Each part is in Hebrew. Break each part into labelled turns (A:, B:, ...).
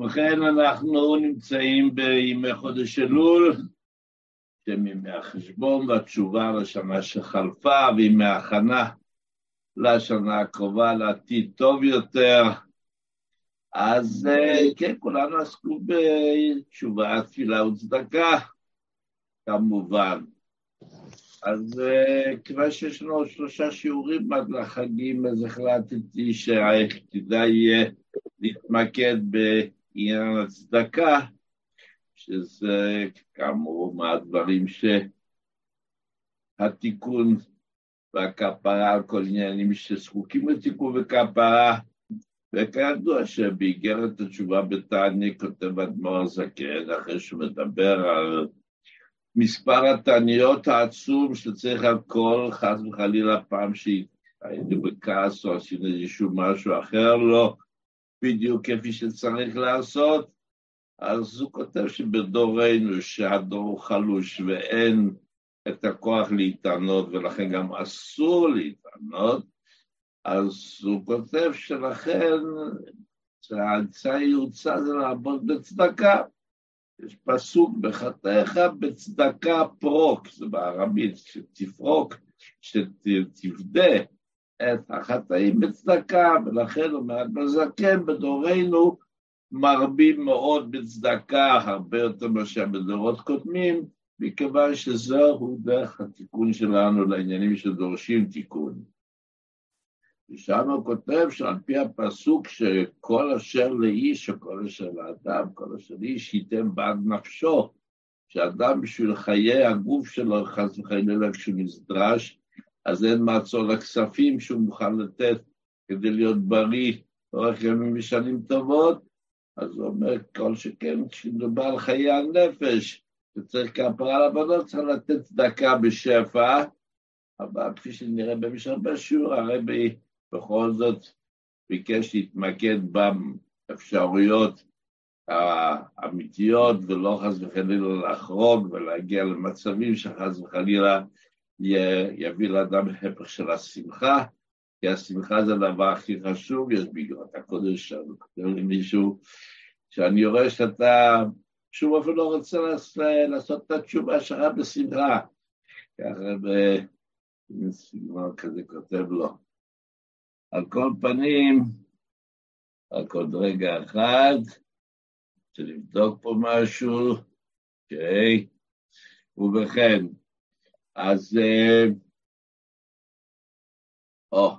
A: ובכן, אנחנו נמצאים בימי חודש אלול, שהם ימי החשבון והתשובה לשנה שחלפה, וימי ההכנה לשנה הקרובה, לעתיד טוב יותר. אז כן, כולנו עסקו בתשובה, תפילה וצדקה, כמובן. אז כיוון שיש לנו שלושה שיעורים עד לחגים, אז החלטתי שכדאי יהיה להתמקד בעניין הצדקה, שזה כאמור מהדברים שהתיקון והכפרה על כל עניינים שזקוקים לתיקון וכפרה, וכידוע שבאיגרת התשובה בתענית כותב אדמו"ר הזקן, אחרי שהוא מדבר על מספר התעניות העצום שצריך על כל, חס וחלילה, פעם שהיינו בכעס או עשינו איזשהו משהו אחר, לא בדיוק כפי שצריך לעשות, אז הוא כותב שבדורנו, שהדור חלוש ואין את הכוח להתענות, ולכן גם אסור להתענות, אז הוא כותב שלכן שהאמצעי יוצא זה לעבוד בצדקה. יש פסוק בחטאיך בצדקה פרוק, זה בערבית, שתפרוק, שתפדה את החטאים בצדקה, ולכן אומר בזקן בדורנו מרבים מאוד בצדקה, הרבה יותר מאשר בדורות קודמים, מכיוון שזהו דרך התיקון שלנו לעניינים שדורשים תיקון. ושם הוא כותב שעל פי הפסוק שכל אשר לאיש או כל אשר לאדם, כל אשר לאיש ייתן בעד נפשו, שאדם בשביל חיי הגוף שלו, חס וחלילה כשהוא נדרש, אז אין מעצור לכספים שהוא מוכן לתת כדי להיות בריא אורך ימים ושנים טובות, אז הוא אומר, כל שכן, כשמדובר על חיי הנפש, שצריך כפרה לבנות, צריך לתת צדקה בשפע, אבל כפי שנראה במשל בשיעור, הרבי בכל זאת ביקש להתמקד באפשרויות האמיתיות, ולא חס וחלילה לחרוג ולהגיע למצבים שחס וחלילה יביא לאדם הפך של השמחה, כי השמחה זה הדבר הכי חשוב, יש בגרות הקודש, כותב למישהו, שאני רואה שאתה שום אופן לא רוצה לעשות את התשובה שלך בשמחה. ככה בסגנון כזה כותב לו. על כל פנים, רק עוד רגע אחד, לבדוק פה משהו, אוקיי, ובכן, אז... אה, או,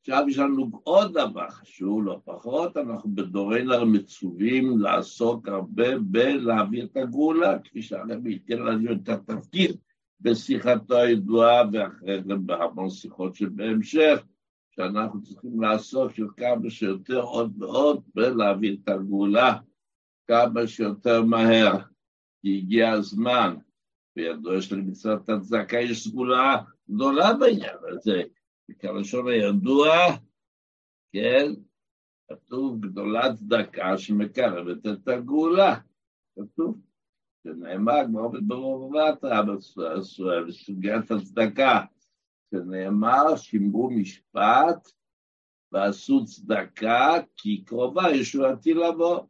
A: עכשיו יש לנו עוד דבר חשוב, לא פחות, אנחנו בדורנו מצווים לעסוק הרבה בלהעביר את הגאולה, כפי שהרבי ייתן לנו את התפקיד בשיחתו הידועה, ואחרי זה בהמון שיחות שבהמשך, שאנחנו צריכים לעסוק של כמה שיותר עוד ועוד בלהעביר את הגאולה כמה שיותר מהר, כי הגיע הזמן, וידוע שלמצוות הצדקה יש סגולה גדולה בעניין הזה. כלשון הידוע, כן, כתוב גדולת צדקה שמקרבת את הגאולה. כתוב, זה נאמר כמו בברור ובטרה בסוגיית הצדקה, זה נאמר שימרו משפט ועשו צדקה כי קרובה ישועתי לבוא.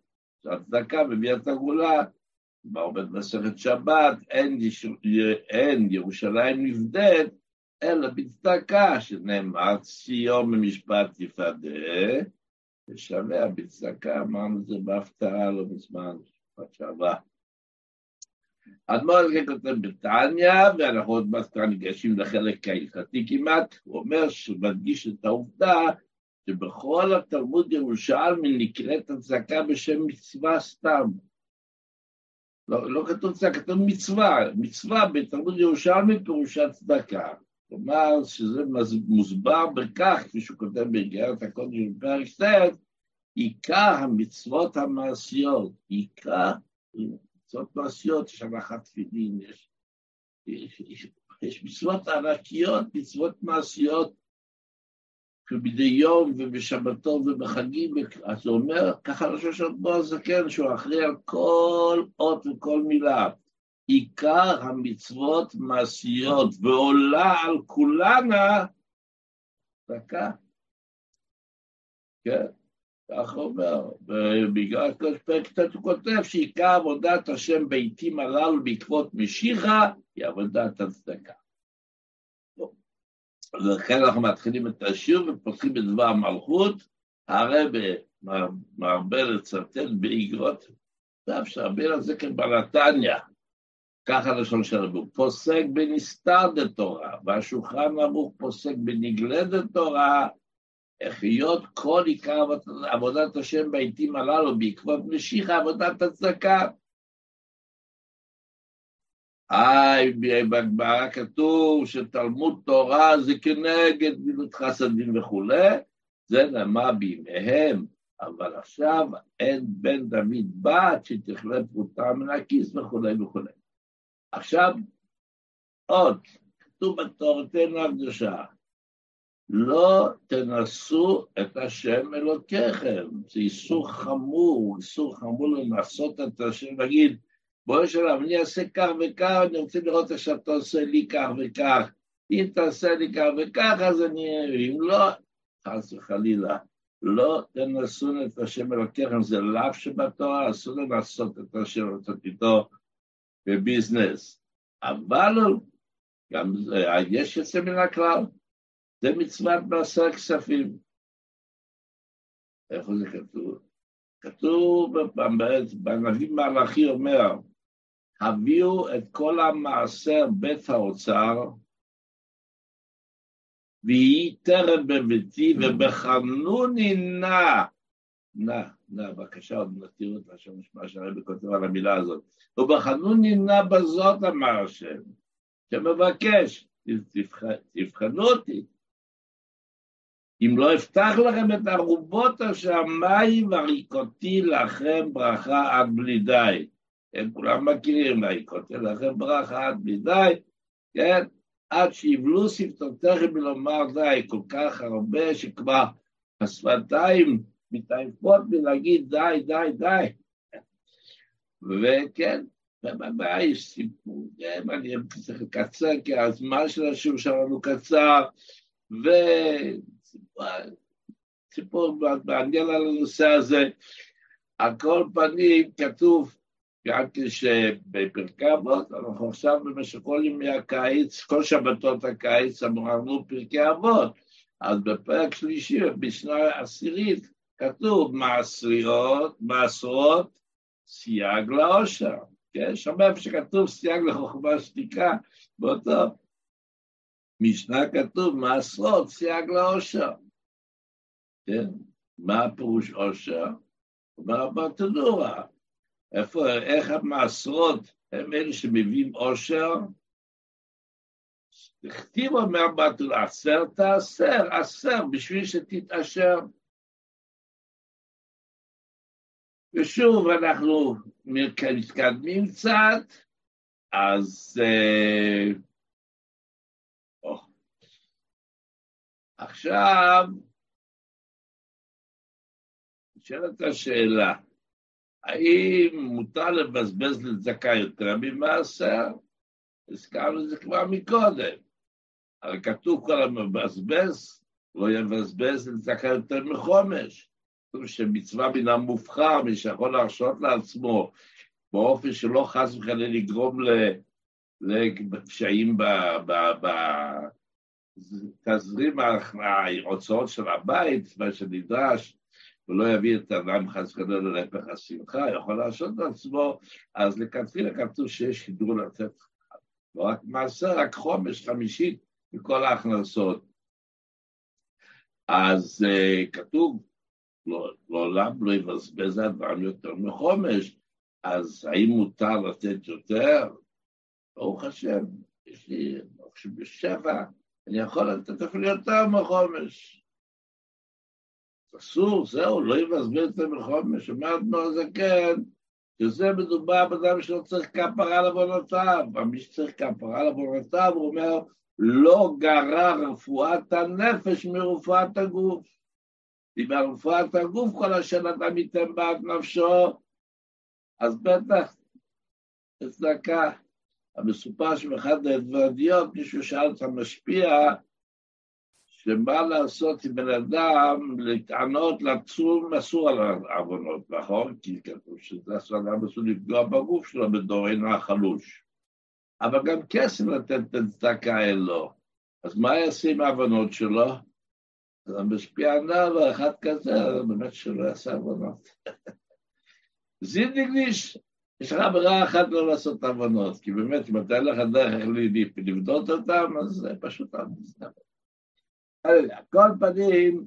A: הצדקה מביאה את הגאולה. בעובד מסכת שבת, אין, אין ירושלים נבדית אלא בצדקה, שנאמר ציון במשפט תפדה, ושווה בצדקה, אמרנו את זה בהפתעה לא מזמן, משפט שעבר. אדמו"ר כן כותב בתניא, ואנחנו עוד מעט כבר ניגשים לחלק ההלכתי כמעט, הוא אומר שהוא מדגיש את העובדה שבכל התלמוד ירושלמי נקראת הצדקה בשם מצווה סתם. לא, לא כתוב צדקה, כתוב מצווה, מצווה בתלמוד ירושלמי פירושה צדקה. כלומר שזה מוסבר בכך, כפי שהוא כותב באגרת הקודש בפרק ט', עיקר המצוות המעשיות, עיקר מצוות מעשיות, יש הלכת תפילין, יש, יש, יש מצוות ענקיות, מצוות מעשיות, כמדי יום ובשבתו ובחגים, אז הוא אומר, ככה ראש השבוע הזקן, שהוא אחראי על כל אות וכל מילה. עיקר המצוות מעשיות ועולה על כולנה דקה. כן, כך אומר, ובגלל פרק ט' הוא כותב שעיקר עבודת השם בעיתים הללו בעקבות משיחה היא עבודת הצדקה. ולכן אנחנו מתחילים את השיר ופותחים בדבר המלכות, הרב מרבה לצטט באגרות, ואף שהרבה לזה כבלתניא, ככה לשון של רבי, פוסק בנסתר דתורה, והשולחן ערוך פוסק בנגלה דתורה, החיות כל עיקר עבודת השם בעיתים הללו בעקבות משיחה עבודת הצדקה. היי, בגמרא כתוב שתלמוד תורה זה כנגד מילות חסדים וכולי, זה נאמר בימיהם, אבל עכשיו אין בן דוד בת שתכלה פרוטה מן הכיס וכולי וכולי. עכשיו, עוד, כתוב בתורתנו הקדושה, לא תנסו את השם אלוקיכם. זה איסור חמור, איסור חמור לנסות את השם, להגיד, בואי שלום, אני אעשה כך וכך, אני רוצה לראות איך שאתה עושה לי כך וכך. אם תעשה לי כך וכך, אז אני... אם לא, חס וחלילה, לא תנסו את השם אלוקיכם, זה לאו שבתורה, אסור לנסות את השם איתו בביזנס. אבל גם יש יוצא מן הכלל. זה מצוות מעשר כספים. איפה זה כתוב? כתוב בנביא מלאכי אומר, הביאו את כל המעשר בית האוצר, ויהי טרם בביתי, ובחנוני נא, נא, נא, בבקשה, עוד נתיר את מה שהרבי כותב על המילה הזאת, ובחנוני נא בזאת אמר השם, שמבקש, תבחנו אותי, אם לא אפתח לכם את ארובות השמיים, הריקותי לכם ברכה עד בלי די. הם כולם מכירים, הריקותי לכם ברכה עד בלי די, כן? עד שיבלו שפתותיכם מלומר די, כל כך הרבה שכבר השפתיים מתעייפות מלהגיד די, די, די. וכן, ובבעיה יש סיפור, כן, אני צריך לקצר, כי הזמן של השיעור שלנו קצר, ו... סיפור מעניין על הנושא הזה. על כל פנים כתוב גם כשבפרקי אבות, אנחנו עכשיו במשך כל ימי הקיץ, כל שבתות הקיץ אמרנו פרקי אבות. אז בפרק שלישי, בשנה עשירית, כתוב מעשריות, מעשרות, סייג לעושר. כן? שם איפה שכתוב סייג לחוכמה שתיקה, באותו משנה כתוב מעשרות סייג לעושר. כן? מה הפירוש עושר? אומר ברטנורא. איפה, איך המעשרות הם אלה שמביאים עושר? הכתיב אומר בתול, עשר תעשר, עשר, בשביל שתתעשר. ושוב, אנחנו מתקדמים קצת, אז... Uh, עכשיו, נשאלת השאלה, האם מותר לבזבז לצדקה יותר ממעשר? הזכרנו את זה כבר מקודם. הרי כתוב כל המבזבז, לא יבזבז לצדקה יותר מחומש. כתוב שמצווה מן המובחר, מי שיכול להרשות לעצמו באופן שלא חס וחלילה לגרום לפשעים תזרים ההוצאות של הבית, מה שנדרש, ולא יביא את האדם חס וחלילה להפך השמחה, יכול להרשות לעצמו, אז לכתחילה כתוב שיש הידור לתת לא רק מעשר, רק חומש חמישית מכל ההכנסות. אז uh, כתוב, לא, לעולם לא יבזבז הדברים יותר מחומש, אז האם מותר לתת יותר? ברוך השם, יש לי, ברוך השם, בשבע, אני יכול לתת אפילו יותר מחומש. אסור, זהו, לא יבזבז את זה מחומש. אומר אדמו הזקן, שזה מדובר באדם שלא צריך כפרה לעוונותיו, מי שצריך כפרה לעוונותיו, הוא אומר, לא גרע רפואת הנפש מרפואת הגוף. אם רפואת הגוף כל אשר אדם ייתן בעד נפשו, אז בטח, צדקה. המסופר שבאחד הדברדיות מישהו שאל את המשפיע, שמה לעשות עם בן אדם לטענות לצום אסור על העוונות, נכון? כי כתוב שזה אסור אדם אסור לפגוע בגוף שלו בדורנו החלוש. אבל גם כסף לתת צדקה אין לו. אז מה יעשה עם העוונות שלו? זה משפיע עליו, אחד כזה, באמת שלא יעשה עוונות. זינדיגליש, יש לך ברירה אחת לא לעשות עוונות, כי באמת, אם אתה אין לך דרך לבדות אותם, אז זה פשוט עוונות. כל פנים,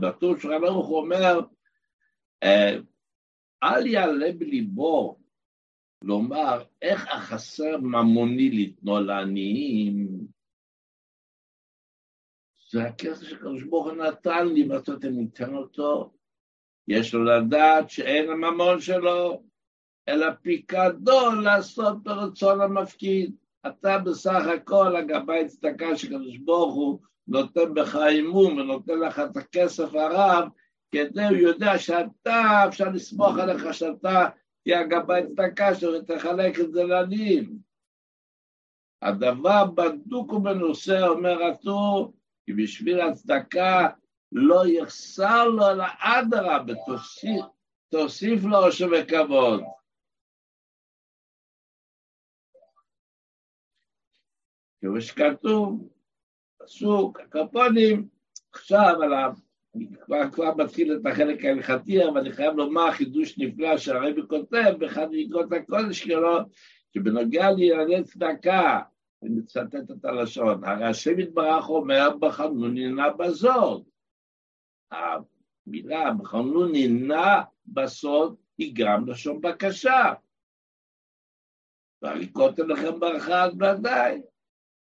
A: בטור, שולחן ערוך הוא אומר, אה, אל יעלה בליבו לומר איך החסר ממוני לתנו לעניים. זה הכסף שקדוש ברוך הוא נתן לי, ואתה ניתן אותו. יש לו לדעת שאין הממון שלו, אלא פיקדון לעשות ברצון המפקיד. אתה בסך הכל הגבאי צדקה שקדוש ברוך הוא נותן בך אמון ונותן לך את הכסף הרב, כדי הוא יודע שאתה, אפשר לסמוך עליך שאתה תהיה הגבאי צדקה שתחלק את זה לעניים. הדבר בדוק ומנוסה, אומר הטור, כי בשביל הצדקה לא יחסר לו אלא אדרבה, תוסיף, תוסיף לו עושר וכבוד. כמו שכתוב, פסוק, הקרפונים, עכשיו עליו, אני כבר, כבר מתחיל את החלק ההלכתי, אבל אני חייב לומר חידוש נפלא שהרבי כותב באחד מאגרות הקודש שלו, שבנוגע לענייני צדקה, אני מצטט את הלשון, הרי השם יתברך אומר בחנונינה בזאת. המילה בחנונינה בסוד היא גם לשון בקשה. ואני כותב לכם ברכה אז ודאי.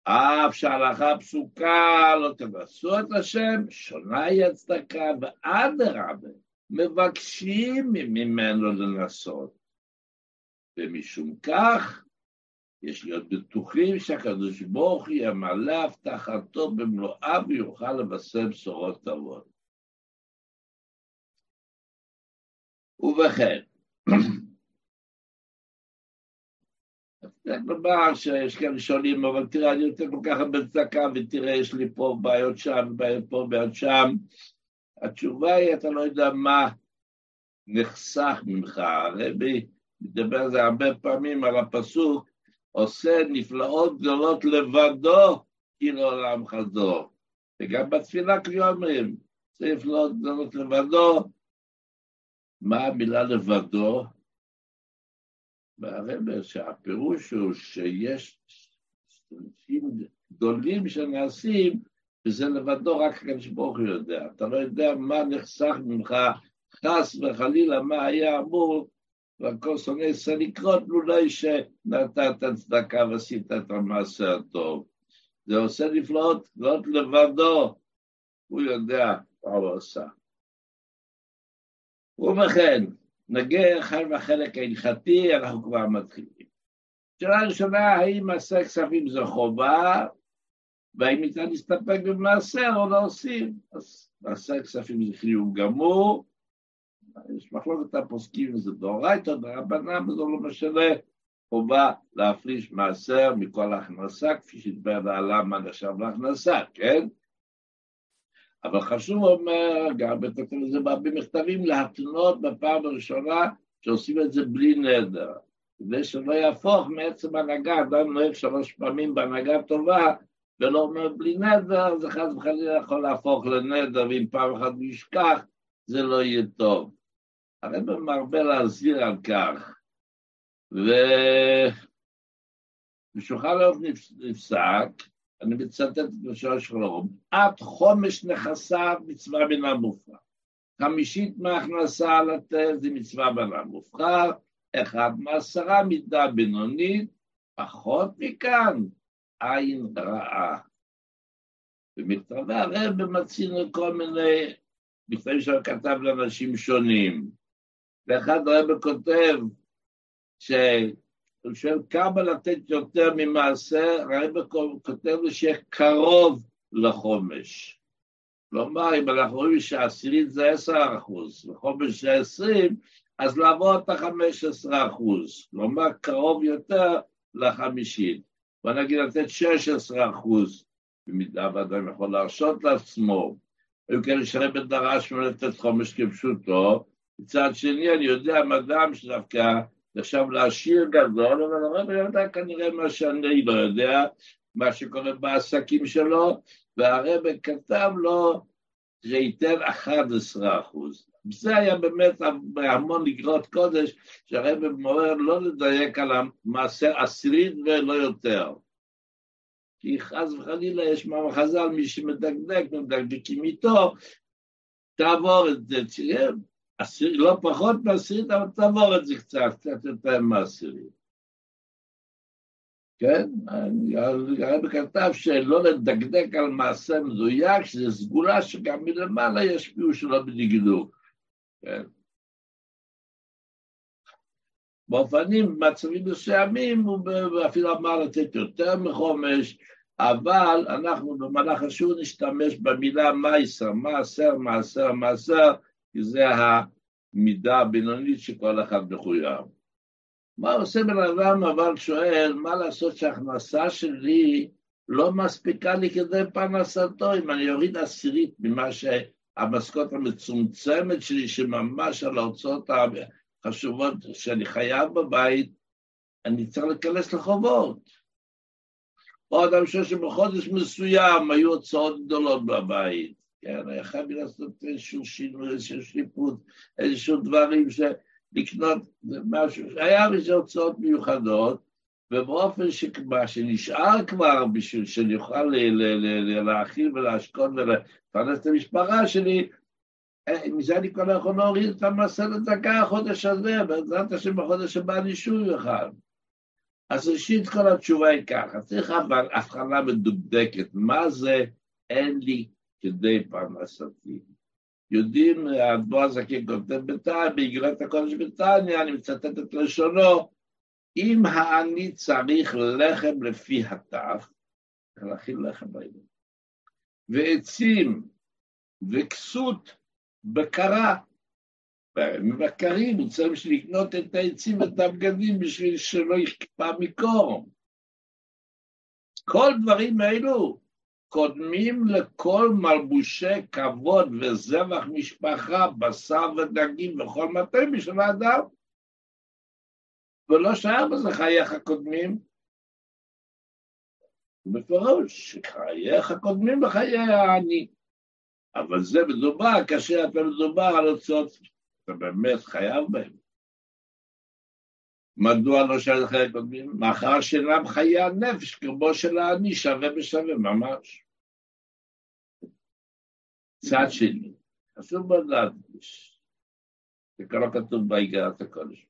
A: אף שהלכה פסוקה לא תבשו את השם, שונה היא הצדקה, ואדרבה, מבקשים ממנו לנסות. ומשום כך, יש להיות בטוחים שהקדוש ברוך הוא ימלא הבטחתו במלואה ויוכל לבשר בשורות טובות. ובכן, לומר שיש כאלה שואלים, אבל תראה, אני נותן כל כך הרבה צדקה, ותראה, יש לי פה בעיות שם, בעיות פה, בעיות שם. התשובה היא, אתה לא יודע מה נחסך ממך. הרבי מדבר על זה הרבה פעמים, על הפסוק, עושה נפלאות גדולות לבדו, כי לעולם חזור. וגם בתפילה כלי אומרים, עושה נפלאות גדולות לבדו. מה המילה לבדו? והרבה שהפירוש הוא שיש סעיפים גדולים שנעשים, וזה לבדו רק הקדוש ברוך הוא יודע. אתה לא יודע מה נחסך ממך, חס וחלילה, מה היה אמור, והכל שונא עשה לקרות, לולי שנתת צדקה ועשית את המעשה הטוב. זה עושה נפלאות, גדולות לבדו, הוא יודע מה הוא עושה. ובכן, נגיע אחד מהחלק ההלכתי, אנחנו כבר מתחילים. שאלה ראשונה, האם מעשה כספים זה חובה, והאם ניתן להסתפק במעשר או להוסיף? אז מעשה כספים זה חיוב גמור, יש מחלוקת הפוסקים וזה דאורייתא, ברבנן, וזה לא משנה, חובה להפריש מעשר מכל הכנסה, כפי שהתבר לעלה מה נחשב להכנסה, כן? אבל חשוב אומר, גם וכותב זה בהרבה מכתבים, להתנות בפעם הראשונה שעושים את זה בלי נדר. כדי שלא יהפוך מעצם הנהגה, אדם נוהג שלוש פעמים בהנהגה טובה, ולא אומר בלי נדר, זה חס וחלילה יכול להפוך לנדר, ואם פעם אחת הוא ישכח, זה לא יהיה טוב. הרב מרבה להזהיר על כך, ו... ושולחן ערוך נפסק, אני מצטט את לשון שלום, עד חומש נכסיו מצווה מן המופרע. חמישית מההכנסה לתת זה מצווה מן המובחר, אחד מעשרה מידה בינונית, פחות מכאן, עין רעה. במכתבי הרב מצינו כל מיני, לפעמים שהוא כתב לאנשים שונים. ואחד הרב כותב, ש... שואל כמה לתת יותר ממעשר, הרב כותב שיהיה קרוב לחומש. כלומר, אם אנחנו רואים שהעשירית זה עשר אחוז, וחומש זה עשרים, אז לעבור את החמש עשרה אחוז, כלומר קרוב יותר לחמישית. בוא נגיד לתת 16 אחוז, במידה ואדם יכול להרשות לעצמו. היו כאלה שרבא דרש ממנו לתת חומש כפשוטו, מצד שני אני יודע מאדם שדווקא נחשב לעשיר גדול, אבל הרב יודע כנראה מה שאני לא יודע, מה שקורה בעסקים שלו, והרב כתב לו שייתן 11 אחוז. זה היה באמת בהמון אגרות קודש, שהרב מורה לא לדייק על המעשה עשירית ולא יותר. כי חס וחלילה יש מאמר חז"ל, מי שמדקדק, מדקדקים איתו, תעבור את זה, תראה, לא פחות מעשירית, אבל תעבור את זה קצת, קצת יותר מעשירית. כן? הרב כתב שלא לדקדק על מעשה מדויק, שזה סגולה שגם מלמעלה ישפיעו שלא בדקדוק. כן? באופנים, במצבים מסוימים, הוא אפילו אמר לתת יותר מחומש, אבל אנחנו במהלך השיעור נשתמש במילה מייסר, מעשר, מעשר, מעשר, כי זה המידה הבינונית שכל אחד מחויב. מה עושה בן אדם אבל שואל, מה לעשות שההכנסה שלי לא מספיקה לי כדי פרנסתו, אם אני אוריד עשירית ממה שהמשכורת המצומצמת שלי, שממש על ההוצאות החשובות שאני חייב בבית, אני צריך להיכנס לחובות. או אדם חושב שבחודש מסוים היו הוצאות גדולות בבית, כן, היה חייב לעשות איזשהו שינוי, איזשהו שליפות, איזשהו דברים ש... לקנות משהו, היה בזה הוצאות מיוחדות, ובאופן שמה שנשאר כבר בשביל שאני אוכל להאכיל ולהשקות ולפרנס את המשפחה שלי, אה, מזה אני כבר לא יכול להוריד את המסע לדקה החודש הזה, בעזרת השם בחודש הבא אני שוב יוכל. אז ראשית כל התשובה היא ככה, צריך אבל הבחנה מדוקדקת, מה זה אין לי כדי פרנסתי. יודעים, האדמו"ר הזקן כותב באיגרת הקודש בתניא, אני מצטט את לשונו, אם האני צריך לחם לפי הטף, להכין לחם בעניין, ועצים וכסות בקרה, בקרים, הוא צריך לקנות את העצים ואת הבגדים בשביל שלא יקפא מקור. כל דברים האלו קודמים לכל מלבושי כבוד וזבח משפחה, בשר ודגים וכל מטה בשביל האדם. ולא שייך בזה חייך קודמים. בפירוש, חייך קודמים לחיי העני. אבל זה מדובר, כאשר אתה מדובר על הוצאות, אתה באמת חייב בהם. מדוע לא שאל חיי הקודמים? מאחר שאינם חיי הנפש, כמו של העני, שווה בשווה ממש. צד שני, חשוב מאוד להדגיש, זה כבר לא כתוב באיגרת הקודש.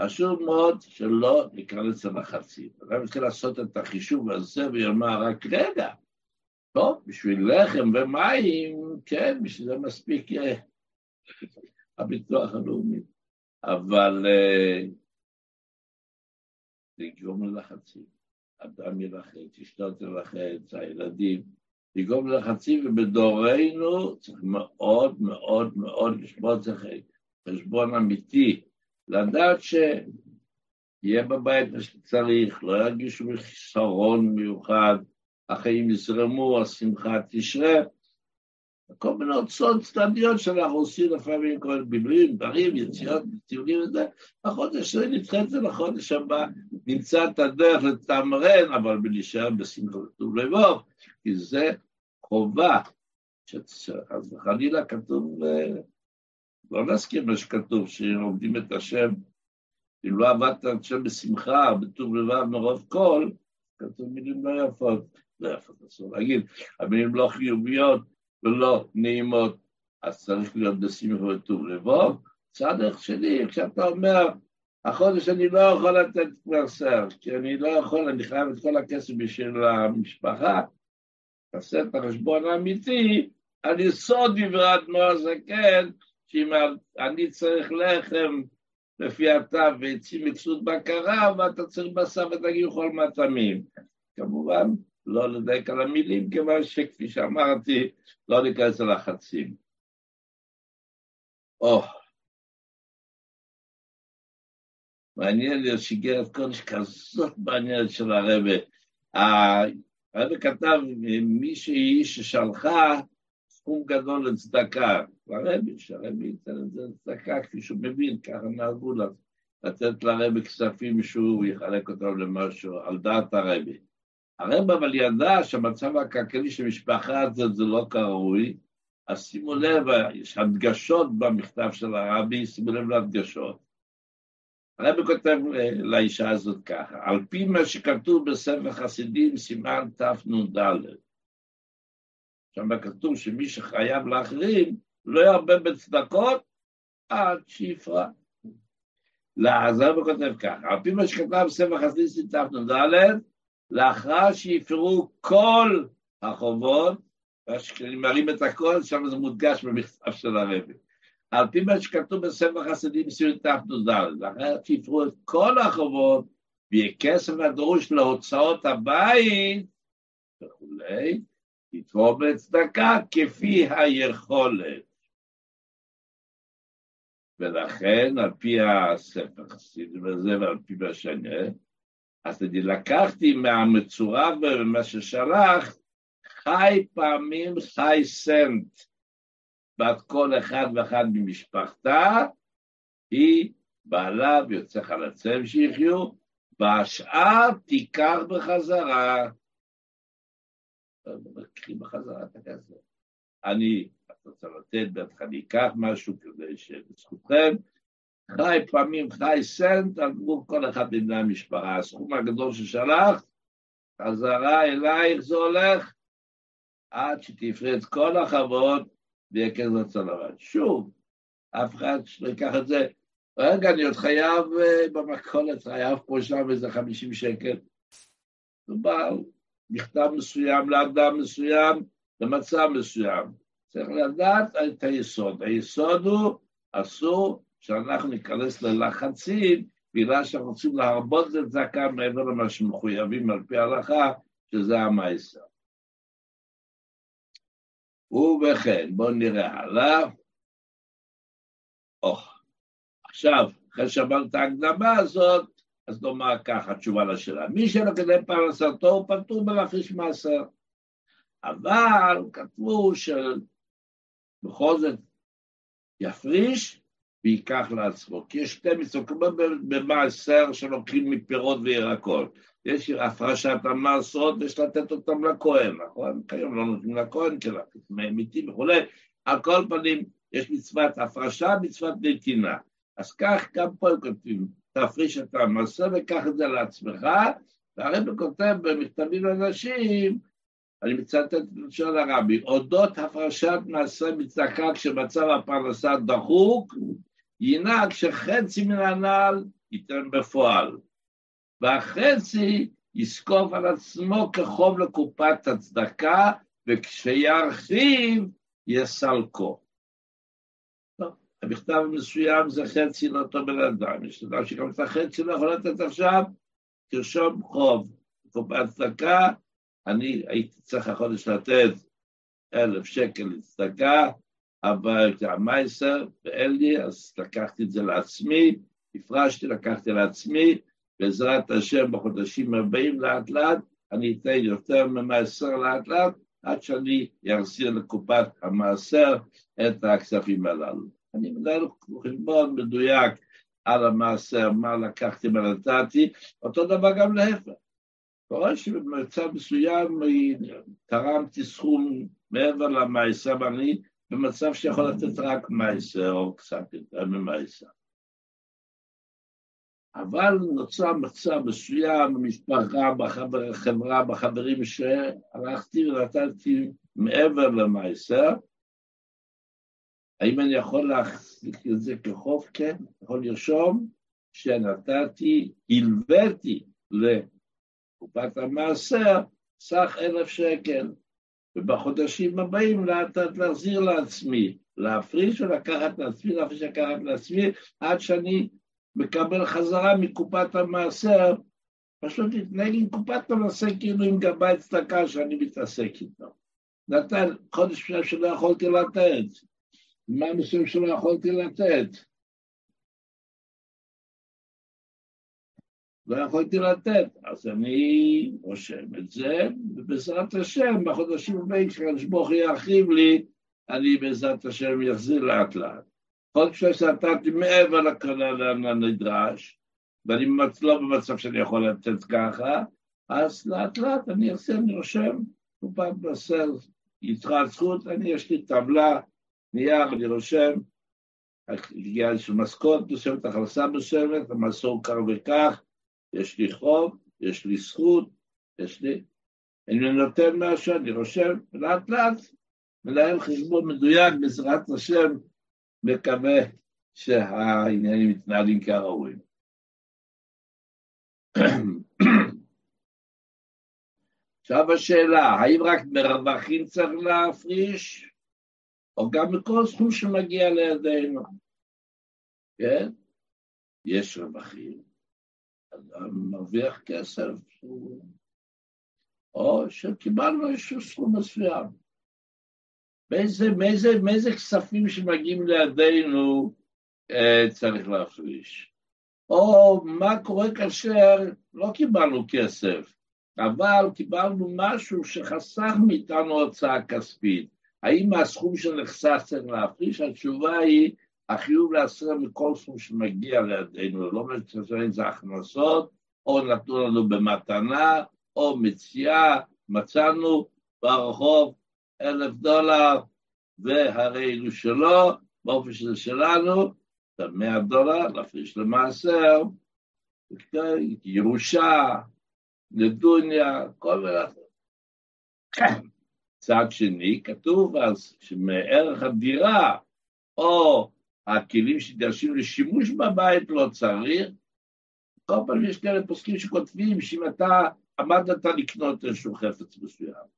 A: חשוב מאוד שלא ניכנס ללחצים. אדם צריך לעשות את החישוב הזה ויאמר רק רגע, טוב, בשביל לחם ומים, כן, בשביל זה מספיק אה, הביטוח הלאומי. אבל אה, זה יגרום ללחצים. אדם ילחץ, אשתו תלחץ, הילדים, יגרום ללחצים, ובדורנו צריך מאוד מאוד מאוד לשמור את זה חשבון אמיתי, לדעת שיהיה בבית מה שצריך, לא ירגישו בחיסרון מיוחד, החיים יזרמו, השמחה תשרה, כל מיני הוצאות צדדיות שאנחנו עושים לפעמים, כל בילויים, דברים, יציאות, טיולים וזה, החודש הזה נדחה את זה לחודש הבא, נמצא את הדרך לתמרן, אבל בלהישאר בשמחה וטוב לבוב, כי זה חובה, אז חלילה כתוב, לא נזכיר מה שכתוב, שעובדים את השם, אם לא עבדת את השם בשמחה, בטוב לבב מרוב כל, כתוב מילים לא יפות, לא יפות אסור להגיד, המילים לא חיוביות, ולא נעימות, אז צריך להיות בשמחה וטוב לבוב. צד שלי, כשאתה אומר, החודש אני לא יכול לתת קברסר, כי אני לא יכול, אני חייב את כל הכסף בשביל המשפחה, תעשה את החשבון האמיתי על יסוד דברי אדמו"ר הזקן, שאם אני צריך לחם לפי התו ועצים מקסות בקרה, ואתה צריך בשר ודגים וכל מטעמים. כמובן, לא לדייק על המילים, כיוון שכפי שאמרתי, לא ניכנס ללחצים. או, מעניין להיות שיגרת קודש כזאת מעניינת של הרבה. הרבה כתב, מישהי ששלחה סכום גדול לצדקה, לרבי, שהרבי ייתן את זה לצדקה, כפי שהוא מבין, ככה נהגו לתת לרבי כספים שהוא יחלק אותם למשהו, על דעת הרבי. הרב אבל ידע שהמצב הכלכלי של משפחה הזאת זה לא כראוי, אז שימו לב, יש הדגשות במכתב של הרבי, שימו לב להדגשות. הרבי כותב לאישה הזאת ככה, על פי מה שכתוב בספר חסידים, סימן תנ"ד. שם כתוב שמי שחייב לאחרים לא ירבה בצדקות עד שיפרע. אז הרבי כותב ככה, על פי מה שכתב בספר חסידים, תנ"ד, לאחר שיפרו כל החובות, כשאני מרים את הכל, שם זה מודגש במכתב של הרבי. על פי מה שכתוב בספר חסידים סיום תנ"ד, לאחר שיפרו את כל החובות, ויהיה כסף הדרוש להוצאות הבית וכולי, יתרום לצדקה כפי היכולת. ולכן, על פי הספר חסידים הזה ועל פי מה שאני אז אני לקחתי מהמצורף ומה ששלח, חי פעמים חי סנט, בת כל אחד ואחד ממשפחתה, היא בעלה ויוצא חלציהם שיחיו, והשאר תיקח בחזרה. קחי בחזרה את הכסף. אני, את רוצה לתת, בטח אני אקח משהו כדי שבזכותכם, חי פעמים חי סנט עבור כל אחד מבני המשפחה. הסכום הגדול ששלח, חזרה אלייך זה הולך עד שתפרה את כל החוות ויהיה כזה לבן. שוב, אף אחד שלא ייקח את זה, רגע, אני עוד חייב אה, במכולת, חייב פה שם איזה חמישים שקל. מדובר מכתב מסוים לאדם מסוים במצב מסוים. צריך לדעת את היסוד. היסוד הוא אסור שאנחנו ניכנס ללחצים בגלל שאנחנו רוצים להרבות את זקה מעבר למה שמחויבים על פי ההלכה, שזה המייסר. ובכן, בואו נראה הלאה. או, עכשיו, אחרי שאמרנו את ההקדמה הזאת, אז נאמר ככה, תשובה לשאלה. מי שלקדם פרנסתו הוא פטור בלהפריש מעשר. אבל כתבו שבכל זאת יפריש וייקח לעצמו. כי יש שתי מצוות, כמו במעשר שלוקחים מפירות וירקות. יש הפרשת המעשרות, יש לתת אותם לכהן, נכון? כיום לא נותנים לכהן, כי מתים וכולי. על כל פנים, יש מצוות הפרשה, מצוות נתינה. אז כך גם פה הם כותבים, תפריש את המעשר וקח את זה לעצמך, והרבי כותב במכתבים לאנשים, אני מצטט את לשון הרבי, אודות הפרשת מעשה מצדקה כשמצב הפרנסה דחוק, ינהג שחצי מן הנעל ייתן בפועל, והחצי יזקוף על עצמו כחוב לקופת הצדקה, וכשירחיב יסלקו. המכתב המסוים זה חצי לאותו בן אדם, יש אדם שגם את החצי לא יכול לתת עכשיו, תרשום חוב, קופת צדקה, אני הייתי צריך החודש לתת אלף שקל לצדקה, אבל המייסר ואין לי, אז לקחתי את זה לעצמי, הפרשתי, לקחתי לעצמי, בעזרת השם בחודשים הבאים לאט לאט, אני אתן יותר ממעשר לאט לאט, עד שאני אחזיר לקופת המעשר את הכספים הללו. אני מנהל חשבון מדויק על המעשר, מה לקחתי, מה נתתי, אותו דבר גם להפך. קורה שבמצב מסוים תרמתי סכום מעבר למעשר, ואני במצב שיכול לתת רק מייסר או קצת יותר ממייסר. אבל נוצר מצב מסוים במשפחה, בחברה, בחברים שהלכתי ונתתי מעבר למייסר, האם אני יכול להחזיק את זה כחוב? כן, יכול לרשום שנתתי, הלוויתי לקופת המעשר סך אלף שקל. ובחודשים הבאים לאט לאט להחזיר לעצמי, להפריש ולקחת לעצמי, להפריש ולקחת לעצמי, עד שאני מקבל חזרה מקופת המעשר, פשוט להתנהג עם קופת המעשר כאילו עם גבאי צדקה שאני מתעסק איתו. נתן חודש שלא יכולתי לתת, מה מסוים שלא יכולתי לתת. לא יכולתי לתת, אז אני רושם את זה, ובעזרת השם, בחודשים הבאים, כשקדוש ברוך הוא ירחיב לי, אני בעזרת השם אחזיר לאט לאט. כל כשנתתי מעבר לכלל הנדרש, ואני לא במצב שאני יכול לתת ככה, אז לאט לאט אני אעשה, אני רושם, קופת בסר, יתרת זכות, אני יש לי טבלה, נייר, אני רושם, הגיע איזושהי משכורת מסוימת, הכנסה מסוימת, המסור כך וכך, יש לי חוב, יש לי זכות, יש לי... אני נותן משהו, אני רושם, לאט לאט מנהל חשבון מדויק, בעזרת השם, מקווה שהעניינים מתנהלים כראוי. עכשיו השאלה, האם רק מרווחים צריך להפריש, או גם מכל סכום שמגיע לידינו? כן? יש רווחים, אדם מרוויח כסף, או שקיבלנו איזשהו סכום מסוים. מאיזה, מאיזה, מאיזה כספים שמגיעים לידינו אה, צריך להפריש? או מה קורה כאשר לא קיבלנו כסף, אבל קיבלנו משהו שחסך מאיתנו הוצאה כספית. האם הסכום שנחסך צריך להפריש? התשובה היא, החיוב להסר מכל סכום שמגיע לידינו, לא אם זה הכנסות, או נתנו לנו במתנה, או מציאה, מצאנו ברחוב אלף דולר, והרי אלו שלו, באופן שזה שלנו, את המאה דולר, להפריש למעשר, ירושה, נדוניה, כל מיני... צד שני, כתוב אז שמערך הדירה או הכלים שדרשים לשימוש בבית לא צריך. כל פעם יש כאלה פוסקים שכותבים שאם אתה עמדת לקנות איזשהו חפץ מסוים.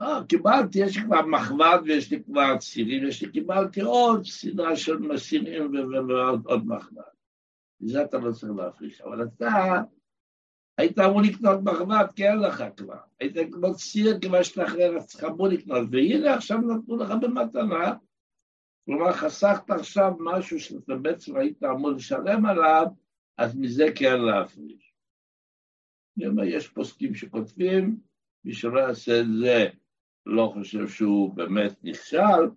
A: לא, קיבלתי, יש לי כבר מחבת ויש לי כבר צירים, יש לי, קיבלתי עוד סדרה של מסירים ועוד מחבת. מזה אתה לא צריך להפריש, אבל אתה היית אמור לקנות מחבת כי אין לך כבר. היית לקנות סיר כבר אז צריך אמור לקנות, והנה עכשיו נתנו לך במתנה, כלומר חסכת עכשיו משהו שאתה בעצם היית אמור לשלם עליו, אז מזה כן להפריש. אני אומר, יש פוסקים שכותבים, מי שלא יעשה את זה לא חושב שהוא באמת נכשל,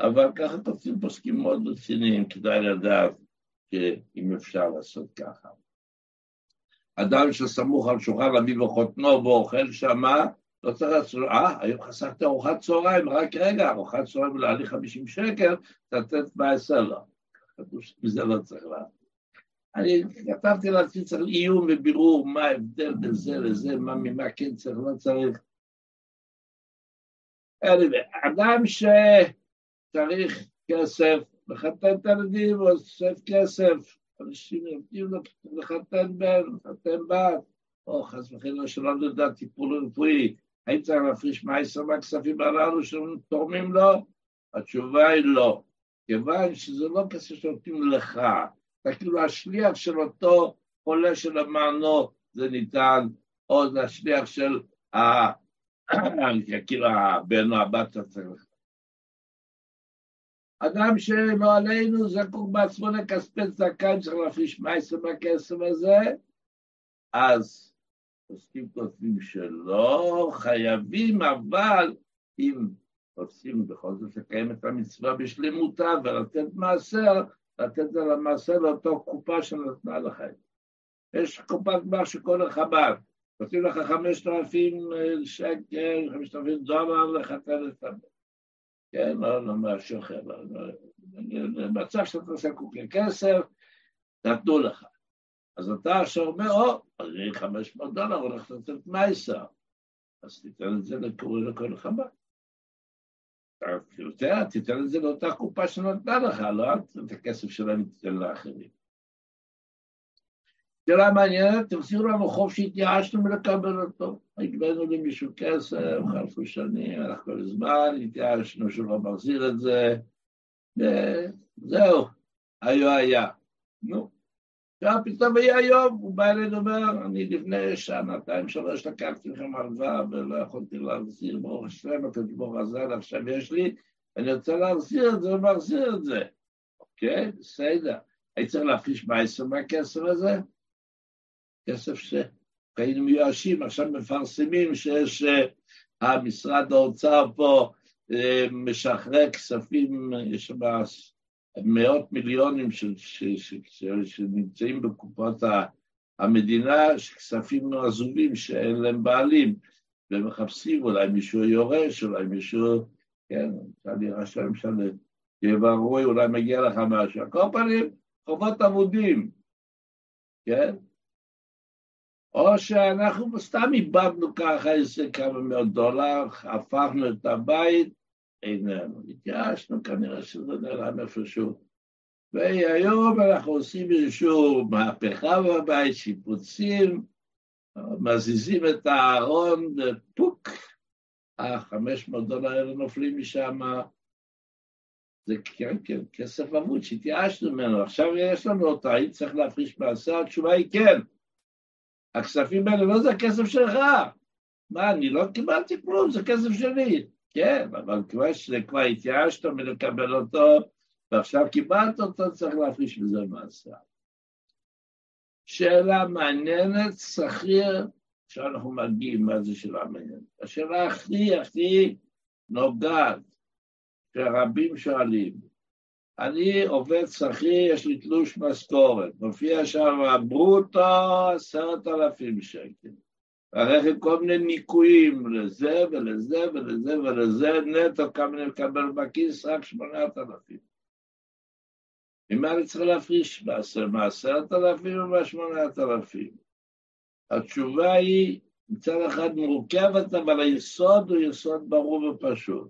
A: אבל ככה כותבים פוסקים מאוד רציניים, כדאי לדעת שאם אפשר לעשות ככה. אדם שסמוך על שולחן אביו וחותנו ואוכל שמה, לא צריך לעשות, אה, היום חסכת ארוחת צהריים, רק רגע, ארוחת צהריים לעלי 50 שקל, תתת לו. כתוב שמזה לא צריך לעשות. אני כתבתי לעצמי, צריך עיון ובירור מה ההבדל בין זה לזה, מה ממה כן צריך, לא צריך. אדם שצריך כסף, לחתן את הילדים, אוסף כסף, אנשים יודעים לחתן בן, לחתן בת, או חס וחלילה שלא נדע טיפול רפואי, האם צריך להפריש מעשר מהכספים הללו שתורמים לו? התשובה היא לא, כיוון שזה לא כסף שנותנים לך, אתה כאילו השליח של אותו חולה שלמענו זה ניתן, או זה השליח של ה... כאילו הבן או הבת צריך אדם שלא עלינו זקוק בעצמו לכספי צדקה, אם צריך להפריש מייסר בכסף הזה, אז עוסקים כותבים שלא חייבים, אבל אם רוצים בכל זאת לקיים את המצווה בשלמותה ולתת מעשר, לתת את המעשר לאותו קופה שנתנה לכם. יש קופת גמר שכל החב"ד, נותנים לך חמשת אלפים שקל, חמשת אלפים דולר לחתן את הבן. כן, לא, לא לא, לא, במצב שאתה זקוק לכסף, נתנו לך. אז אתה עכשיו אומר, או, אני 500 דולר הולך לתת מייסר, אז תיתן את זה לקורא לכל חב"ד. אתה תיתן את זה לאותה קופה שנתנה לך, לא את הכסף שלהם תיתן לאחרים. שאלה מעניינת, תחזירו לנו חוב שהתייאשנו מלקבל אותו. הגבנו למישהו כסף, חלפו שנים, הלך כל הזמן, התייאשנו שהוא לא מחזיר את זה, וזהו, היו היה. נו. עכשיו פתאום היה יום, הוא בא אלינו ואומר, אני לפני שנתיים, שלוש לקחתי לכם הלוואה ולא יכולתי להחזיר, ברוך השם, הקדוש ברוך עזר, עכשיו יש לי, אני רוצה להחזיר את זה ומחזיר את זה. אוקיי, בסדר. הייתי צריך להפריש בעשר מהכסף הזה? כסף שהיינו מיואשים, עכשיו מפרסמים שיש, המשרד האוצר פה משחרר כספים, יש שם מאות מיליונים שנמצאים בקופות המדינה, כספים עזובים שאין להם בעלים, ומחפשים, אולי מישהו יורש, אולי מישהו, כן, אפשר להירשם שם, יבררו, אולי מגיע לך משהו. על כל פנים, חובות אבודים, כן? או שאנחנו סתם איבדנו ככה איזה כמה מאות דולר, הפכנו את הבית, איננו. התייאשנו, כנראה שזה נעלם איפשהו. והיום אנחנו עושים איזושהי מהפכה בבית, שיפוצים, מזיזים את הארון, ופוק, ה-500 דולר האלה נופלים משם. זה כן, כן, כסף אבוד שהתייאשנו ממנו. עכשיו יש לנו אותה, האם צריך להפריש מעשה? התשובה היא כן. הכספים האלה לא זה הכסף שלך. מה, אני לא קיבלתי כלום, זה כסף שלי. כן, אבל כבר שכבר התייאשת מלקבל אותו, ועכשיו קיבלת אותו, צריך להפריש בזה מעשה. שאלה מעניינת, שכיר, שאנחנו מגיעים, מה זה שאלה מעניינת? השאלה הכי הכי נוגעת, שרבים שואלים, אני עובד שכיר, יש לי תלוש משכורת, מופיע שם ברוטו עשרת אלפים שקל. הרכב כל מיני ניכויים לזה ולזה ולזה ולזה, נטו כמה אני מקבל בכיס, רק שמונת אלפים. ממה אני צריך להפריש? מעשרת אלפים או מהשמונת אלפים? התשובה היא מצד אחד מורכבת, אבל היסוד הוא יסוד ברור ופשוט.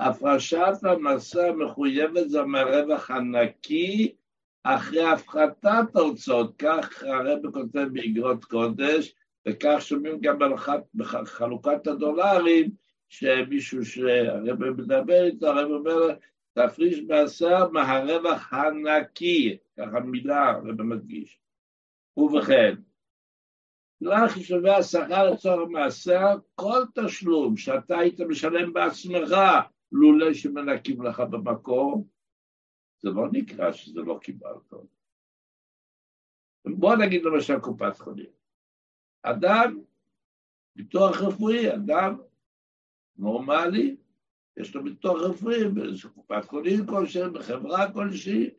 A: הפרשת המסע המחויבת זה מהרווח הנקי אחרי הפחתת ההוצאות, כך הרב כותב באגרות קודש, וכך שומעים גם בחלוקת הדולרים, שמישהו שהרב מדבר איתו, הרב אומר, תפריש בעשר מהרווח הנקי, ככה מילה הרב מדגיש. ובכן, כלל חישובי השכר לצורך מעשר, כל תשלום שאתה היית משלם בעצמך, לולא שמנקים לך במקור, זה לא נקרא שזה לא קיבלת. בוא נגיד למשל קופת חולים. אדם, ביטוח רפואי, אדם נורמלי, יש לו ביטוח רפואי באיזו קופת חולים כלשהי, בחברה כלשהי,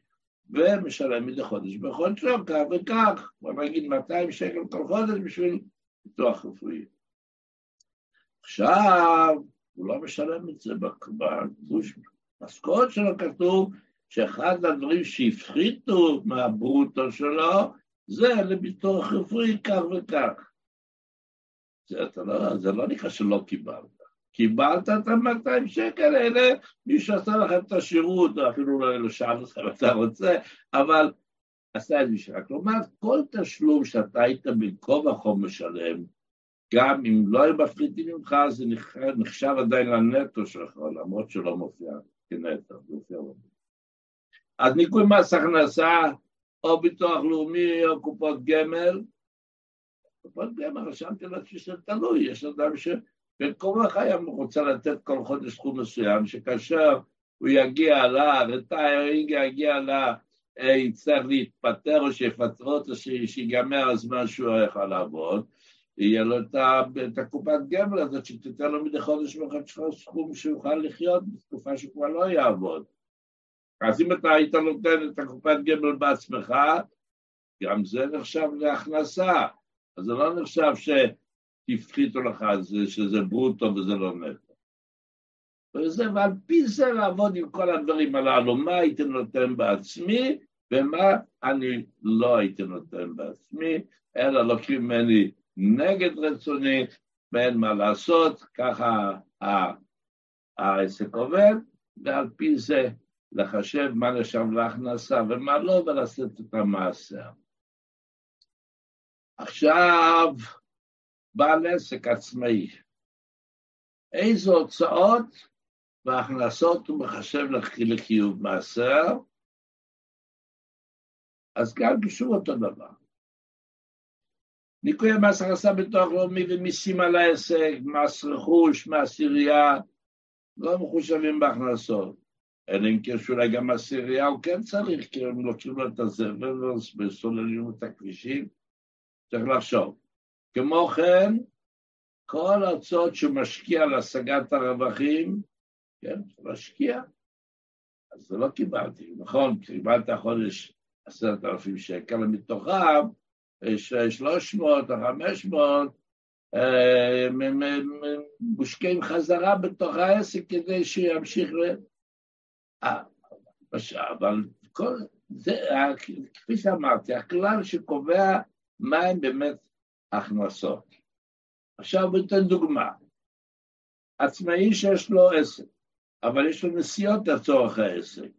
A: ומשלם מדי חודש בחודשו, כך וכך, בוא נגיד 200 שקל כל חודש בשביל ביטוח רפואי. עכשיו, הוא לא משלם את זה בגוש משכורת שלו, כתוב שאחד הדברים שהפחיתו מהברוטו שלו זה לביטוח רפואי כך וכך. זה, לא, זה לא נקרא שלא קיבלת. קיבלת את ה-200 שקל האלה, מי שעשה לך את השירות, אפילו לא שאל אותך אם אתה רוצה, אבל עשה את זה בשבילך. כלומר, כל תשלום שאתה היית בין כה וכה משלם, גם אם לא היו מפחיתים ממך, זה נחשב עדיין לנטו שלך, למרות שלא מופיע כנטו, זה מופיע לא. אז ניכוי מס הכנסה, או ביטוח לאומי, או קופות גמל, קופות גמל, רשמתי לעצמי שזה תלוי, יש אדם שבין כה וחיים רוצה לתת כל חודש סכום מסוים, שכאשר הוא יגיע לרטיירינג, יגיע ל... יצטרך להתפטר או שיפטרו אותו, שיגמר הזמן שהוא יכול לעבוד, יהיה לו את הקופת גמל הזאת שתיתן לו מדי חודש בחודש סכום שיוכל לחיות בתקופה שהוא כבר לא יעבוד. אז אם אתה היית נותן את הקופת גמל בעצמך, גם זה נחשב להכנסה. אז זה לא נחשב שהפחיתו לך זה, שזה ברוטו וזה לא נטו. וזה, ועל פי זה לעבוד עם כל הדברים הללו, מה הייתי נותן בעצמי ומה אני לא הייתי נותן בעצמי, אלא לוקחים ממני נגד רצוני, ואין מה לעשות, ככה העסק עובד, ועל פי זה לחשב מה נשאר להכנסה ומה לא, ולעשות את המעשה. עכשיו, בעל עסק עצמאי, איזה הוצאות והכנסות הוא מחשב לחיוב מעשר, אז גם שוב אותו דבר. ניכוי המס הכנסה ביטוח לאומי ומיסים על העסק, מס רכוש, מס עירייה, לא מחושבים בהכנסות. אלא אם כן שאולי גם מס עירייה הוא כן צריך, כי הם לוקחים לו את הזבל וסוללים את הכבישים. צריך לחשוב. כמו כן, כל ההוצאות שמשקיע להשגת הרווחים, כן, משקיע. אז זה לא קיבלתי, נכון, קיבלת חודש עשרת אלפים שקל, מתוכם יש שלוש מאות או חמש מאות אה, מושקעים חזרה בתוך העסק כדי שימשיך ל... אה, אבל כל זה, כפי שאמרתי, הכלל שקובע מהם באמת הכנסות. עכשיו ניתן דוגמה. עצמאי שיש לו עסק, אבל יש לו נסיעות לצורך העסק.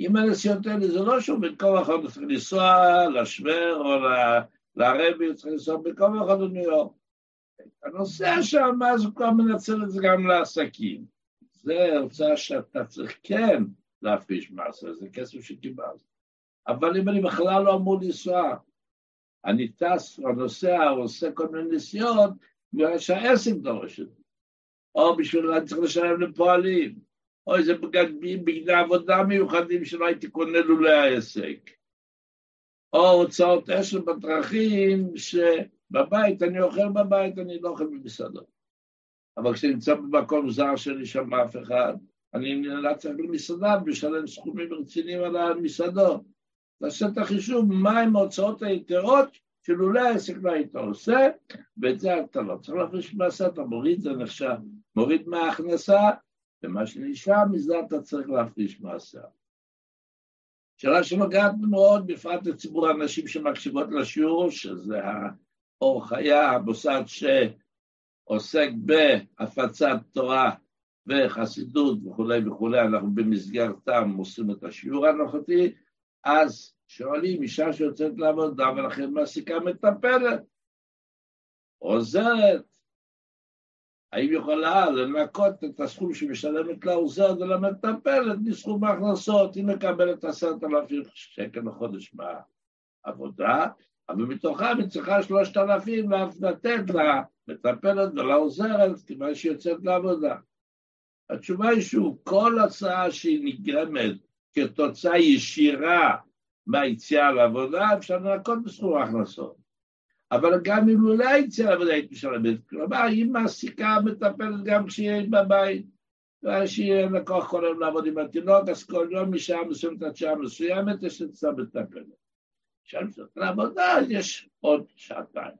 A: אם הנסיעות האלה זה לא שהוא בין כה וכה צריך לנסוע לשוור או לרבי, הוא צריך לנסוע בין כה וכה לניו יורק. הנוסע שם, אז הוא כבר מנצל את זה גם לעסקים. זה הוצאה שאתה צריך כן להפריש מס, זה כסף שקיבלת. אבל אם אני בכלל לא אמור לנסוע, אני טס או נוסע עושה כל מיני נסיעות, בגלל שהעסק דורש את זה. או בשביל אני צריך לשלם לפועלים, או איזה בגדים, בגדי עבודה מיוחדים שלא הייתי קונה לולא העסק. או הוצאות אשל בדרכים, שבבית, אני אוכל בבית, אני לא אוכל במסעדות. אבל כשאני נמצא במקום זר שאין שם אף אחד, אני נאלץ ללכת למסעדה ולשלם סכומים רציניים על המסעדות. תעשה את החישוב מהם ההוצאות היתרות שלולא העסק לא היית עושה, ואת זה אתה לא צריך להפריש מעשה, אתה מוריד, זה נחשב, מוריד מההכנסה, ומה שנשאר מזה אתה צריך להפריש מעשה. שאלה שנוגעת מאוד, בפרט לציבור האנשים שמקשיבות לשיעור, שזה האור חיה, המוסד שעוסק בהפצת תורה וחסידות וכולי וכולי, אנחנו במסגרתם עושים את השיעור הנוכחי, אז שואלים אישה שיוצאת לעבודה ולכן מעסיקה מטפלת, עוזרת, האם יכולה לנקות את הסכום שמשלמת לעוזרת ולמטפלת מסכום ההכנסות, היא מקבלת עשרת אלפים שקל לחודש מהעבודה, אבל מתוכם היא צריכה שלושת אלפים לתת למטפלת ולעוזרת כיוון שהיא יוצאת לעבודה. התשובה היא שוב, כל הצעה שהיא נגרמת כתוצאה ישירה מהיציאה לעבודה, אפשר לנקות בסכום ההכנסות. אבל גם אם לא היציאה לעבודה היית משלמת, כלומר, היא מעסיקה, מטפלת גם כשהיא בבית, ושיהיה לקוח כל היום לעבוד עם התינוק, אז כל יום משעה מסוימת עד שעה מסוימת יש אצלה מטפלת. כשאני מסתכל לעבודה, יש עוד שעתיים.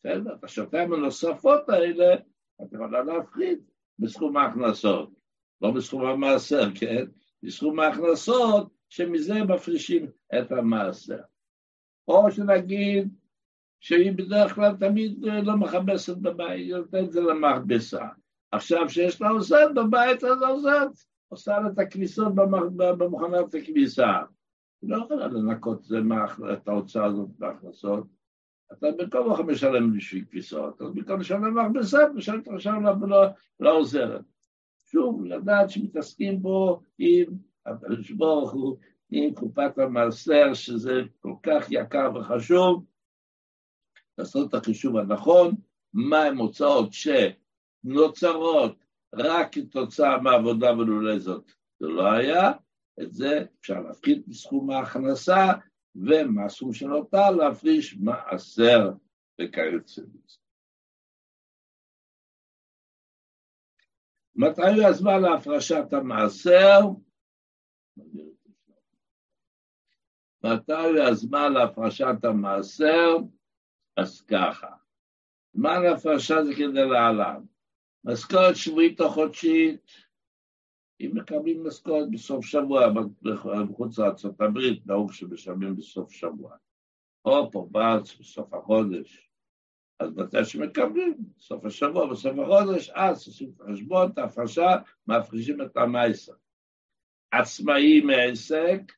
A: בסדר? את השעתיים הנוספות האלה, את יכולה להפחית בסכום ההכנסות, לא בסכום המעשר, כן? בסכום ההכנסות, שמזה מפרישים את המעשר. או שנגיד שהיא בדרך כלל תמיד לא מכבסת בבית, היא נותנת את זה למכבסה. עכשיו שיש לה עוזרת בבית, אז עוזרת, עושה לה את הכביסות במכונת הכביסה. היא לא יכולה לנקות את ההוצאה הזאת בהכנסות. אתה במקום לך משלם בשביל כביסות, אז במקום לשלם מכבסה, משלם עכשיו לעוזרת. שוב, לדעת שמתעסקים בו עם הקדוש ברוך הוא, עם קופת המעשר, שזה כל כך יקר וחשוב, לעשות את החישוב הנכון, מהם הוצאות שנוצרות רק כתוצאה מעבודה ולולא זאת זה לא היה, את זה אפשר להפחית מסכום ההכנסה, ומהסכום שנותר להפריש? מעשר וכיוצא בזה. מתי הזמן להפרשת המעשר? מתי הזמן להפרשת המעשר? אז ככה. זמן ההפרשה זה כדי להלן. משכורת שבועית או חודשית, אם מקבלים משכורת בסוף שבוע, בחוץ לארצות הברית, נהוג שמשלמים בסוף שבוע. או פה בארץ בסוף החודש. אז מתי שמקבלים, בסוף השבוע, בסוף החודש, אז עושים את החשבון, את ההפרשה, מפרישים את המייסר. עצמאי מעסק,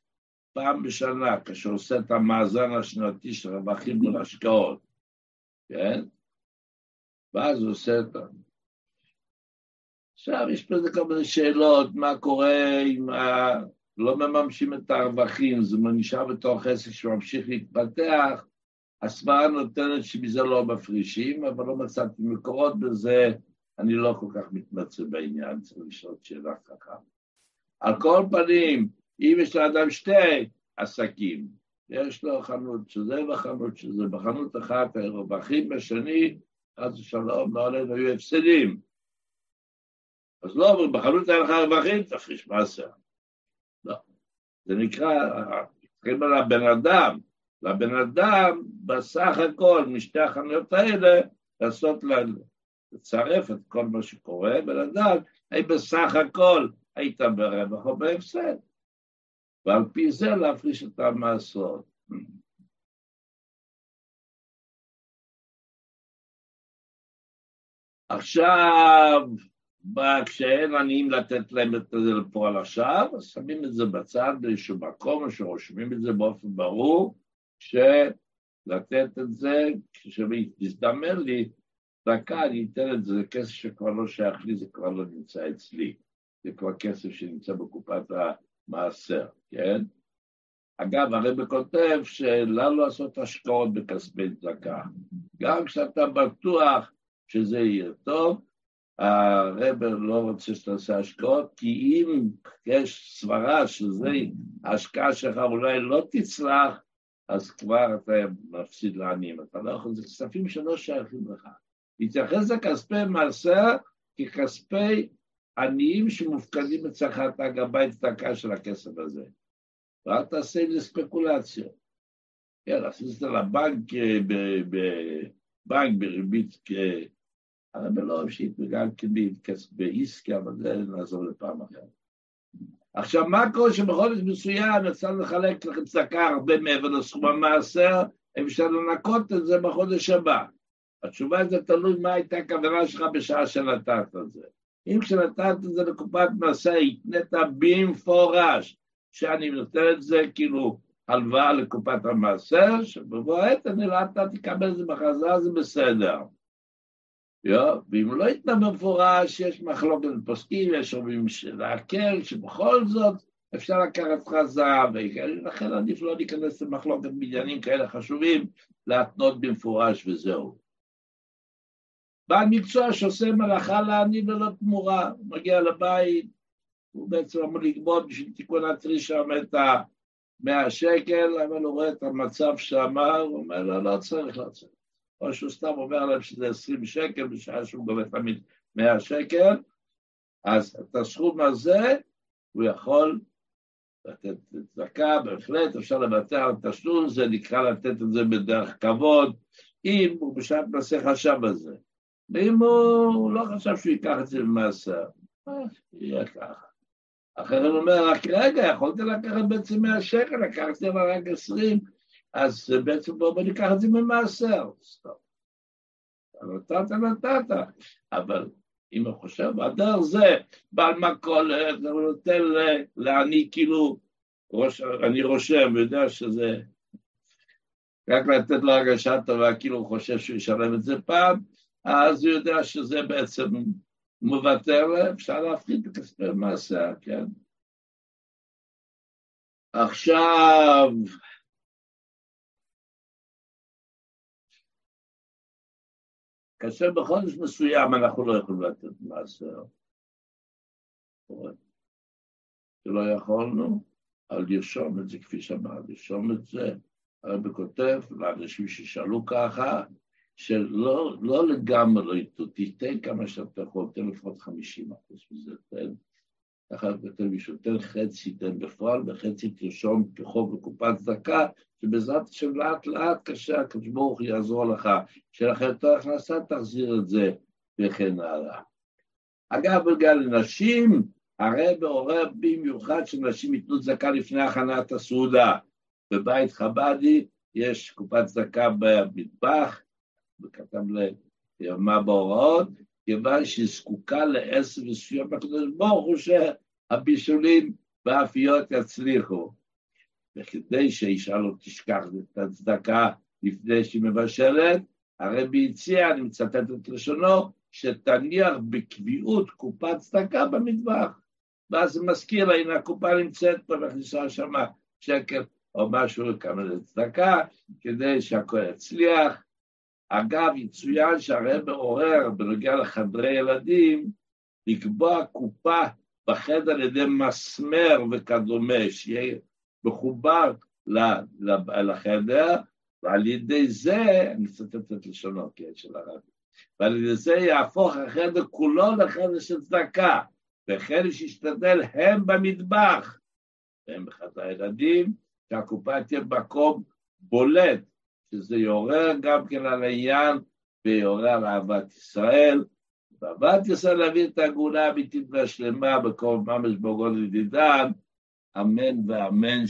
A: פעם בשנה, כאשר עושה את המאזן השנתי של רווחים מול השקעות, כן? ואז הוא עושה את ה... עכשיו יש פה כל מיני שאלות, מה קורה אם ה... לא מממשים את הרווחים, זה נשאר בתוך עסק שממשיך להתפתח, הסברה נותנת שמזה לא מפרישים, אבל לא מצאתי מקורות בזה, אני לא כל כך מתמצא בעניין, צריך לשאול שאלה ככה. על כל פנים, אם יש לאדם שתי עסקים, יש לו חנות שזה וחנות שזה, בחנות אחת היו רווחים, בשני, חס ושלום, לא עלינו היו הפסדים. אז לא אומרים, בחנות היה לך רווחים, תפריש מעשר. לא. זה נקרא, צריכים על הבן אדם, לבן אדם בסך הכל משתי החנויות האלה לעשות, לצרף את כל מה שקורה ולדעת האם בסך הכל היית ברווח או בהפסד. ועל פי זה להפריש את המעשרות. עכשיו, כשאין עניים לתת להם את זה לפועל עכשיו, שמים את זה בצד באיזשהו מקום, שרושמים את זה באופן ברור, שלתת את זה, כשמזדמן לי דקה, אני אתן את זה, זה כסף שכבר לא שייך לי, זה כבר לא נמצא אצלי. זה כבר כסף שנמצא בקופת המעשר, כן? אגב, הרב כותב שלא לעשות השקעות בכספי צדקה. גם כשאתה בטוח שזה יהיה טוב, הרב לא רוצה שתעשה השקעות, כי אם יש סברה שזה ההשקעה שלך אולי לא תצלח, אז כבר אתה מפסיד לעניים. אתה לא יכול, זה כספים שלא שייכים לך. להתייחס לכספי מעשר ככספי עניים שמופקדים אצלך את הגבי צדקה של הכסף הזה. ואל תעשה לי ספקולציות. כן, זה לבנק, אה, בבנק בריבית, הרב לא אוהב שהתפגע בעסקי, אבל זה נעזור לפעם אחרת. עכשיו, מה קורה שבחודש מסוים יצא לחלק לכם צדקה הרבה מעבר לסכום המעשר, אפשר לנקות את זה בחודש הבא. התשובה זה תלוי מה הייתה הכוונה שלך בשעה שנתת את זה. אם כשנתת את זה לקופת מעשה, התנית במפורש שאני נותן את זה כאילו הלוואה לקופת המעשר, שבבוא העת אני לא אתה תקבל את זה בחזרה, זה בסדר. יו, ואם לא יתנה במפורש, יש מחלוקת פוסקים, יש אומרים להקל, שבכל זאת אפשר לקחת חזרה, ולכן עדיף לא להיכנס למחלוקת בעניינים כאלה חשובים, להתנות במפורש וזהו. בעל מקצוע שעושה מלאכה לעני ללא תמורה, מגיע לבית, הוא בעצם אמור לגבות בשביל תיקון הטרי שם את המאה שקל, אבל הוא רואה את המצב שאמר, הוא אומר לו, לא צריך, לא צריך. או שהוא סתם אומר להם שזה עשרים שקל בשעה שהוא גובה תמיד מאה שקל, אז את הסכום הזה הוא יכול לתת צדקה, בהחלט אפשר לוותר על תשלום, זה נקרא לתת את זה בדרך כבוד, אם הוא בשעת מעשה חשב על זה. ואם הוא לא חשב שהוא ייקח את זה במעשר, יהיה ככה. אחרי הוא אומר, רק רגע, יכולתי לקחת בעצם 100 שקל, לקחתי אבל רק 20, אז בעצם בואו ניקח את זה ממעשר. נתת, נתת, אבל אם הוא חושב, הדרך זה, בעל מכולת, הוא נותן לעני כאילו, אני רושם, ויודע שזה, רק לתת לו הרגשה טובה, כאילו הוא חושב שהוא ישלם את זה פעם, אז הוא יודע שזה בעצם מוותר, אפשר להפחית בכספי מעשה, כן? עכשיו, כאשר בחודש מסוים אנחנו לא יכולים לתת מעשר, שלא יכולנו, אבל לרשום את זה כפי שאמר, לרשום את זה, הרב כותב לאנשים ששאלו ככה, שלא לא לגמרי לא תיתן כמה שאתה יכול, תן לפחות חמישים אחוז מזה, תן. ככה כותב מישהו, תן חצי, תן בפועל, וחצי תרשום כחוב בקופת צדקה, שבעזרת השם לאט לאט קשה, הקדוש ברוך הוא יעזור לך, שיהיה לך יותר הכנסה, תחזיר את זה, וכן הלאה. אגב, בגלל לנשים, הרי מעורר במיוחד שנשים ייתנו צדקה לפני הכנת הסעודה. בבית חב"די יש קופת צדקה במטבח, וכתב מה בהוראות, כיוון שהיא זקוקה לעשר מסוים בקדוש ברוך הוא שהבישולים והאפיות יצליחו. וכדי שהאישה לא תשכח את הצדקה לפני שהיא מבשלת, הרבי הציע, אני מצטט את לשונו, שתניח בקביעות קופת צדקה במטבח. ואז זה מזכיר לה, הנה הקופה נמצאת פה מכניסה שמה שקל או משהו כמה לצדקה, כדי שהכל יצליח. אגב, יצוין שהרב עורר בנוגע לחדרי ילדים, לקבוע קופה בחדר על ידי מסמר וכדומה, שיהיה מחובר לחדר, ועל ידי זה, אני מצטט את לשונו, כן, של הרבי, ועל ידי זה יהפוך החדר כולו לחדר של צדקה, וחדר שישתדל הם במטבח, הם בחדר הילדים, שהקופה תהיה מקום בולט, שזה יעורר גם כן על העניין ויעורר על אהבת ישראל, ואהבת ישראל להביא את הגאולה האמיתית והשלמה בכל ממש בגודל ידידן, אמן ואמן.